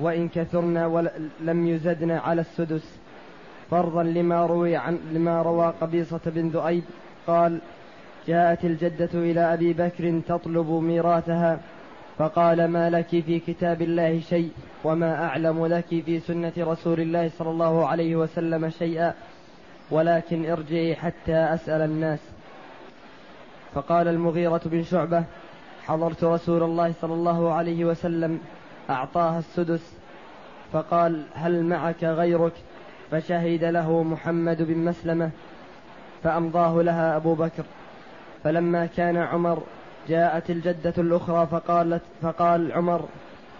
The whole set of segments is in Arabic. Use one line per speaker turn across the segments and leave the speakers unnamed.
وإن كثرنا ولم يزدن على السدس. فرضا لما روي عن لما روى قبيصة بن ذؤيب قال جاءت الجدة إلى أبي بكر تطلب ميراثها فقال ما لك في كتاب الله شيء وما أعلم لك في سنة رسول الله صلى الله عليه وسلم شيئا ولكن ارجعي حتى أسأل الناس. فقال المغيرة بن شعبة حضرت رسول الله صلى الله عليه وسلم أعطاها السدس فقال هل معك غيرك؟ فشهد له محمد بن مسلمة فأمضاه لها أبو بكر. فلما كان عمر جاءت الجدة الأخرى فقالت فقال عمر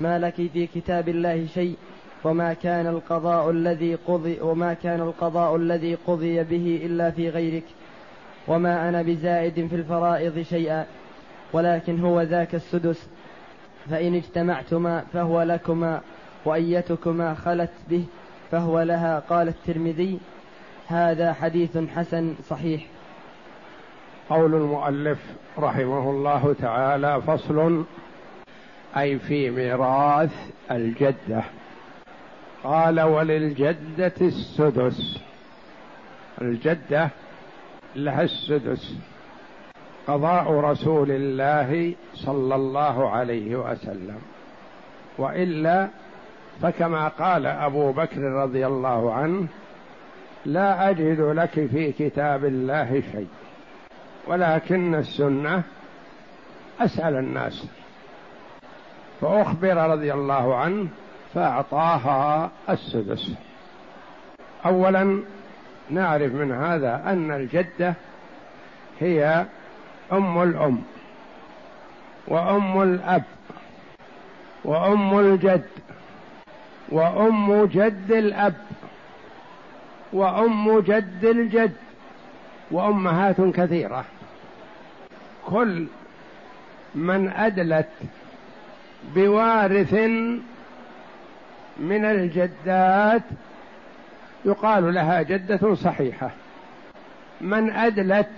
ما لك في كتاب الله شيء؟ وما كان القضاء الذي قضي وما كان القضاء الذي قضي به إلا في غيرك. وما أنا بزائد في الفرائض شيئا ولكن هو ذاك السدس. فإن اجتمعتما فهو لكما وأيتكما خلت به فهو لها. قال الترمذي هذا حديث حسن صحيح.
قول المؤلف رحمه الله تعالى فصل أي في ميراث الجدة. قال وللجدة السدس. الجدة لها السدس. قضاء رسول الله صلى الله عليه وسلم. وإلا فكما قال أبو بكر رضي الله عنه لا أجد لك في كتاب الله شيء ولكن السنة أسأل الناس. فأخبر رضي الله عنه فأعطاها السدس. اولا نعرف من هذا أن الجدة هي أم الأم وأم الأب وأم الجد وأم جد الأب وأم جد الجد وأمهات كثيرة. كل من أدلت بوارث من الجدات يقال لها جدة صحيحة. من أدلت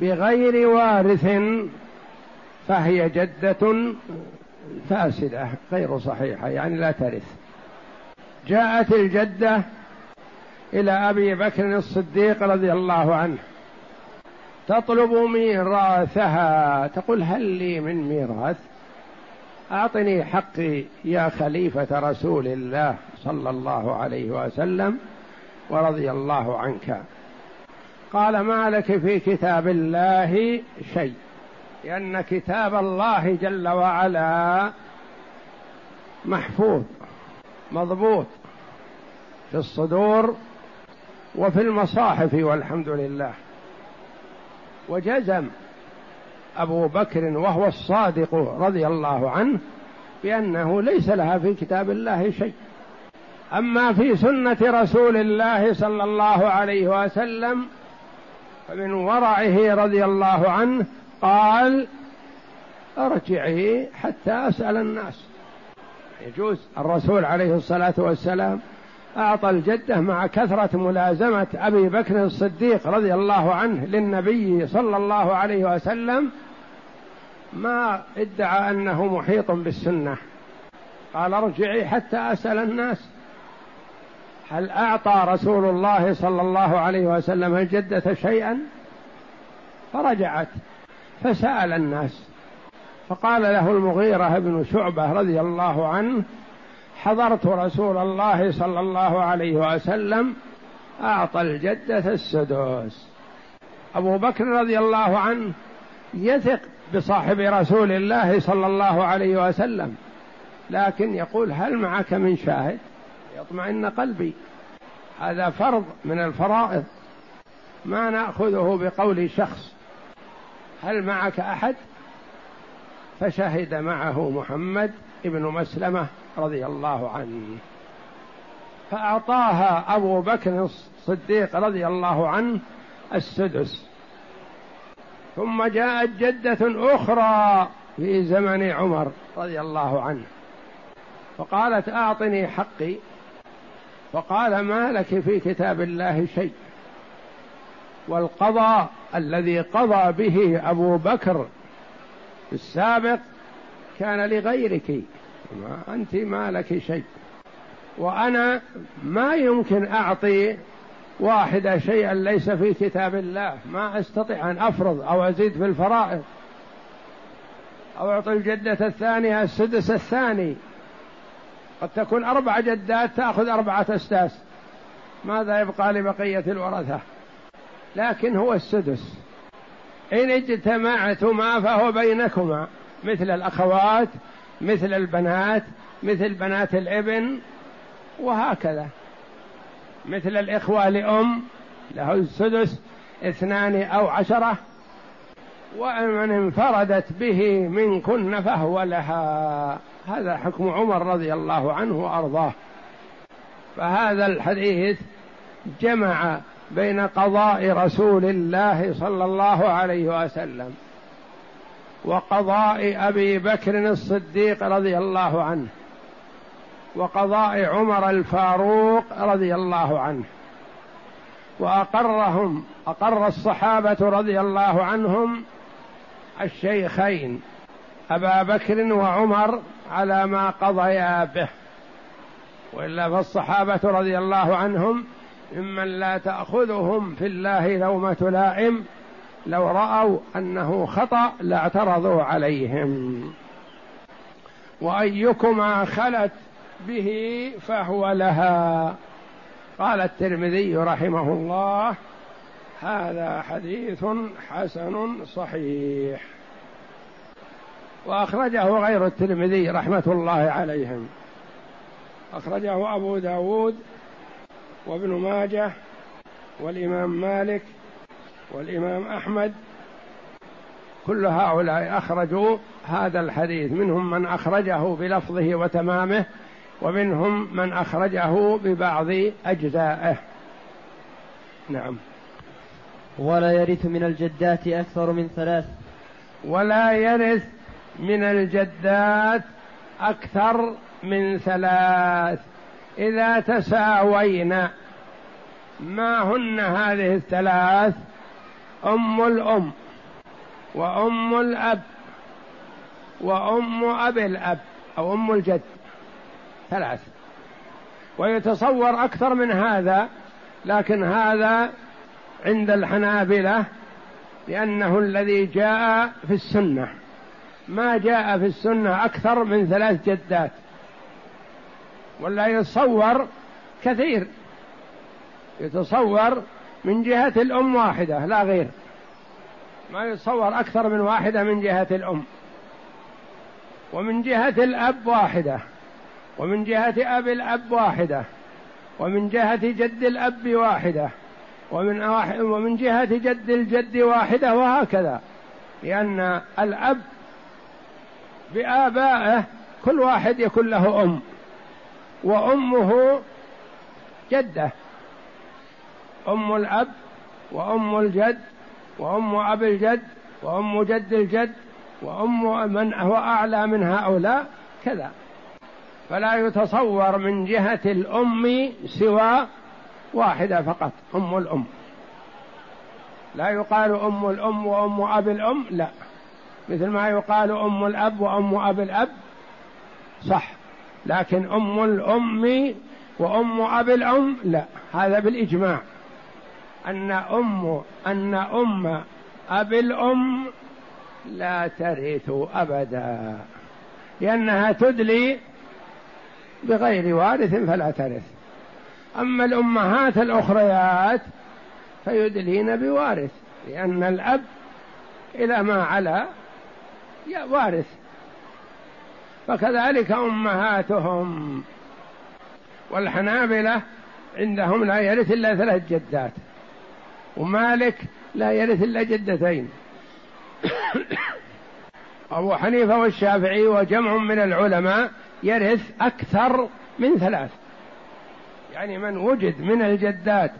بغير وارث فهي جدة فاسدة غير صحيحة يعني لا ترث. جاءت الجدة إلى أبي بكر الصديق رضي الله عنه تطلب ميراثها تقول هل لي من ميراث؟ أعطني حقي يا خليفة رسول الله صلى الله عليه وسلم ورضي الله عنك. قال ما لك في كتاب الله شيء؟ لأن كتاب الله جل وعلا محفوظ مضبوط في الصدور وفي المصاحف والحمد لله. وجزم أبو بكر وهو الصادق رضي الله عنه بأنه ليس لها في كتاب الله شيء. أما في سنة رسول الله صلى الله عليه وسلم فمن ورعه رضي الله عنه قال أرجعي حتى أسأل الناس. يجوز. الرسول عليه الصلاة والسلام أعطى الجدة مع كثرة ملازمة أبي بكر الصديق رضي الله عنه للنبي صلى الله عليه وسلم ما ادعى أنه محيط بالسنة. قال أرجعي حتى أسأل الناس. هل أعطى رسول الله صلى الله عليه وسلم الجدة شيئا؟ فرجعت فسأل الناس فقال له المغيرة بن شعبة رضي الله عنه حضرت رسول الله صلى الله عليه وسلم أعطى الجدة السدس أبو بكر رضي الله عنه يثق بصاحب رسول الله صلى الله عليه وسلم لكن يقول هل معك من شاهد؟ يطمئن قلبي. هذا فرض من الفرائض. ما نأخذه بقول شخص. هل معك أحد؟ فشهد معه محمد ابن مسلمة رضي الله عنه. فأعطاها أبو بكر الصديق رضي الله عنه السدس. ثم جاءت جدة أخرى في زمن عمر رضي الله عنه. فقالت أعطني حقي. فقال ما لك في كتاب الله شيء؟ والقضاء الذي قضى به أبو بكر في السابق كان لغيرك. ما أنت ما لك شيء. وأنا ما يمكن أعطي واحدة شيئا ليس في كتاب الله. ما أستطيع أن أفرض أو أزيد في الفرائض. أو أعطي الجدة الثانية السدس الثاني. قد تكون أربع جدات تأخذ أربعة أسداس ماذا يبقى لبقية الورثة؟ لكن هو السدس. إن اجتمعتما فهو بينكما مثل الأخوات مثل البنات مثل بنات الإبن وهكذا. مثل الإخوة لأم له السدس اثنان أو عشرة. ومن انفردت به منكن فهو لها. هذا حكم عمر رضي الله عنه وأرضاه. فهذا الحديث جمع بين قضاء رسول الله صلى الله عليه وسلم وقضاء أبي بكر الصديق رضي الله عنه وقضاء عمر الفاروق رضي الله عنه. وأقرهم أقر الصحابة رضي الله عنهم الشيخين أبا بكر وعمر على ما قضيا به. وإلا فالصحابة رضي الله عنهم ممن لا تأخذهم في الله لومة لائم لو رأوا أنه خطأ لاعترضوا عليهم. وأيكما خلت به فهو لها. قال الترمذي رحمه الله هذا حديث حسن صحيح. وأخرجه غير الترمذي رحمة الله عليهم. أخرجه أبو داود وابن ماجه والإمام مالك والإمام أحمد. كل هؤلاء أخرجوا هذا الحديث. منهم من أخرجه بلفظه وتمامه ومنهم من أخرجه ببعض أجزائه. نعم.
ولا يرث من الجدات أكثر من ثلاث.
ولا يرث من الجدات أكثر من ثلاث. إذا تساوينا ما هن هذه الثلاث؟ أم الأم وأم الأب وأم ابي الأب أو أم الجد. ثلاث. ويتصور أكثر من هذا لكن هذا عند الحنابلة لأنه الذي جاء في السنة. ما جاء في السنة أكثر من ثلاث جدات. ولا يتصور كثير. يتصور من جهة الأم واحدة لا غير. ما يتصور أكثر من واحدة من جهة الأم. ومن جهة الأب واحدة. ومن جهة أب الأب واحدة. ومن جهة جد الأب واحدة. ومن ومن جهة جد الجد واحدة وهكذا. لأن الأب بآبائه كل واحد يكون له أم. وأمه جدة. أم الأب وأم الجد وأم أب الجد وأم جد الجد وأم من هو أعلى من هؤلاء كذا. فلا يتصور من جهة الأم سوى واحدة فقط أم الأم. لا يقال أم الأم وأم أب الأم لا. مثل ما يقال أم الأب وأم أب الأب. صح. لكن أم الأم وأم أب الأم لا. هذا بالإجماع. أن أم أن أم أبي الأم لا ترث أبدا. لأنها تدلي بغير وارث فلا ترث. أما الأمهات الأخريات فيدلين بوارث. لأن الأب إلى ما علا وارث. فكذلك أمهاتهم والحنابلة عندهم لا يرث إلا ثلاث جدات ومالك لا يرث إلا جدتين. أبو حنيفة والشافعي وجمع من العلماء يرث أكثر من ثلاث. يعني من وجد من الجدات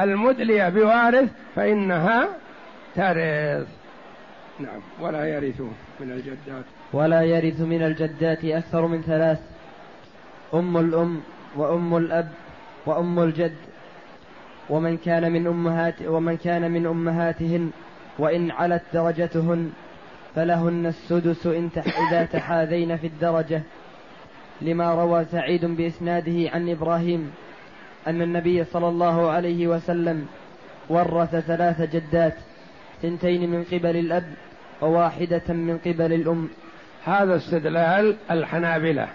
المدلية بوارث فإنها ترث. نعم. ولا يرث من الجدات.
ولا يرث من الجدات أكثر من ثلاث. أم الأم وأم الأب وأم الجد. ومن كان من أمهات ومن كان من أمهاتهن وإن علت درجتهن فلهن السدس إن إذا تحاذين في الدرجة. لما روى سعيد بإسناده عن إبراهيم أن النبي صلى الله عليه وسلم ورث ثلاث جدات ثنتين من قبل الأب وواحدة من قبل الأم.
هذا استدلال الحنابلة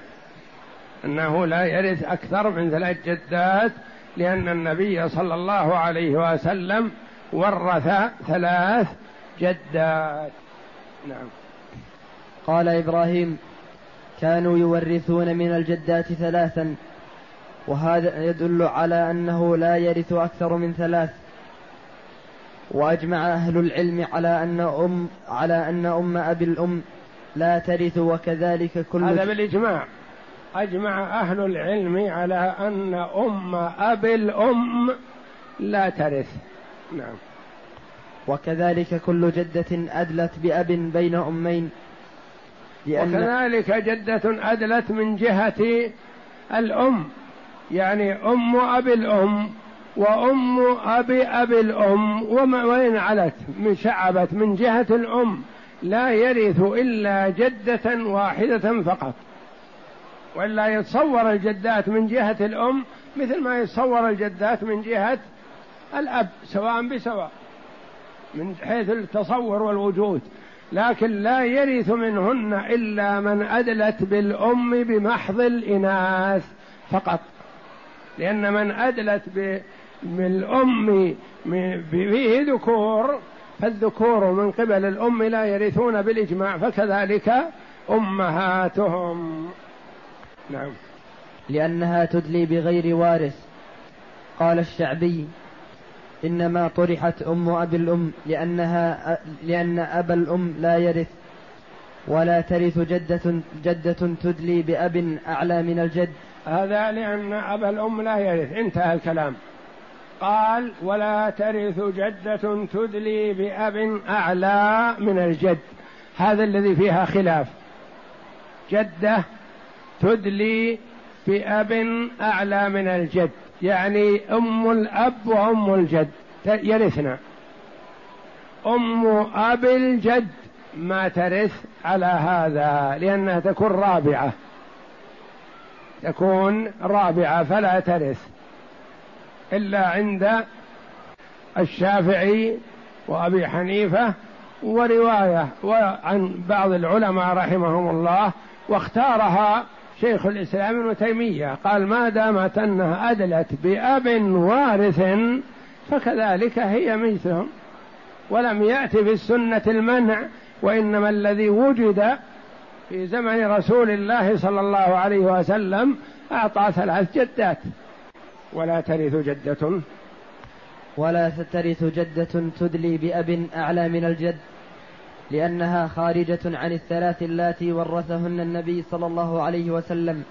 أنه لا يرث أكثر من ثلاث جدات لأن النبي صلى الله عليه وسلم ورث ثلاث جدات. نعم.
قال إبراهيم كانوا يورثون من الجدات ثلاثا وهذا يدل على أنه لا يرث أكثر من ثلاث. وأجمع أهل العلم على أن أم على أن أم أبي الأم لا ترث وكذلك كل
هذا بالإجماع. أجمع أهل العلم على أن أم أبي الأم لا ترث. نعم.
وكذلك كل جدة أدلت بأب بين أمين
لأن وكذلك جدة أدلت من جهة الأم يعني أم أبي الأم وأم أبي أبي الأم وإن علت؟ من شعبت من جهة الأم. لا يرث إلا جدة واحدة فقط. وإلا يتصور الجدات من جهة الأم مثل ما يتصور الجدات من جهة الأب سواء بسواء من حيث التصور والوجود. لكن لا يرث منهن إلا من أدلت بالأم بمحض الإناث فقط. لأن من أدلت بالأم فيه ذكور فالذكور من قبل الأم لا يرثون بالإجماع فكذلك أمهاتهم. نعم.
لأنها تدلي بغير وارث. قال الشعبي إنما طرحت أم أبي الأم لأنها لأن أبا الأم لا يرث ولا ترث جدة جدة تدلي بأب أعلى من الجد.
هذا لأن أبا الأم لا يرث. انتهى الكلام. قال ولا ترث جدة تدلي بأب أعلى من الجد. هذا الذي فيها خلاف. جدة تدلي بأب أعلى من الجد. يعني أم الأب وأم الجد. يرثنا. أم أب الجد ما ترث على هذا لأنها تكون رابعة. تكون رابعة فلا ترث. إلا عند الشافعي وأبي حنيفة ورواية وعن بعض العلماء رحمهم الله واختارها شيخ الإسلام ابن تيمية. قال ما دامت أنها أدلت بأب وارث فكذلك هي مثلهم. ولم يأتي في السنة المنع وإنما الذي وجد في زمن رسول الله صلى الله عليه وسلم أعطى ثلاث جدات. ولا ترث جدة.
ولا ترث جدة تدلي بأب أعلى من الجد لأنها خارجة عن الثلاث اللاتي ورثهن النبي صلى الله عليه وسلم.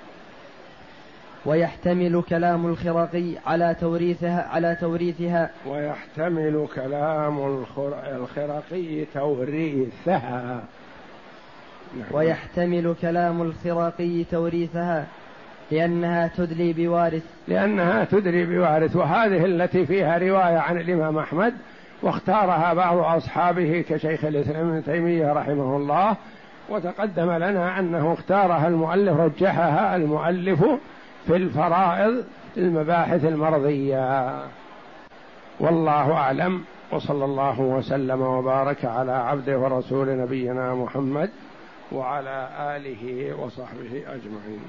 ويحتمل كلام الخرقي على توريثها على توريثها.
ويحتمل كلام الخرقي توريثها.
نعم. ويحتمل كلام الخرقي توريثها. لأنها تدلي بوارث.
لأنها تدلي بوارث وهذه التي فيها رواية عن الإمام أحمد واختارها بعض أصحابه كشيخ الإسلام ابن تيمية رحمه الله وتقدم لنا أنه اختارها المؤلف رجحها المؤلف في الفرائض المباحث المرضية. والله أعلم وصلى الله وسلم وبارك على عبده ورسول نبينا محمد وعلى آله وصحبه أجمعين.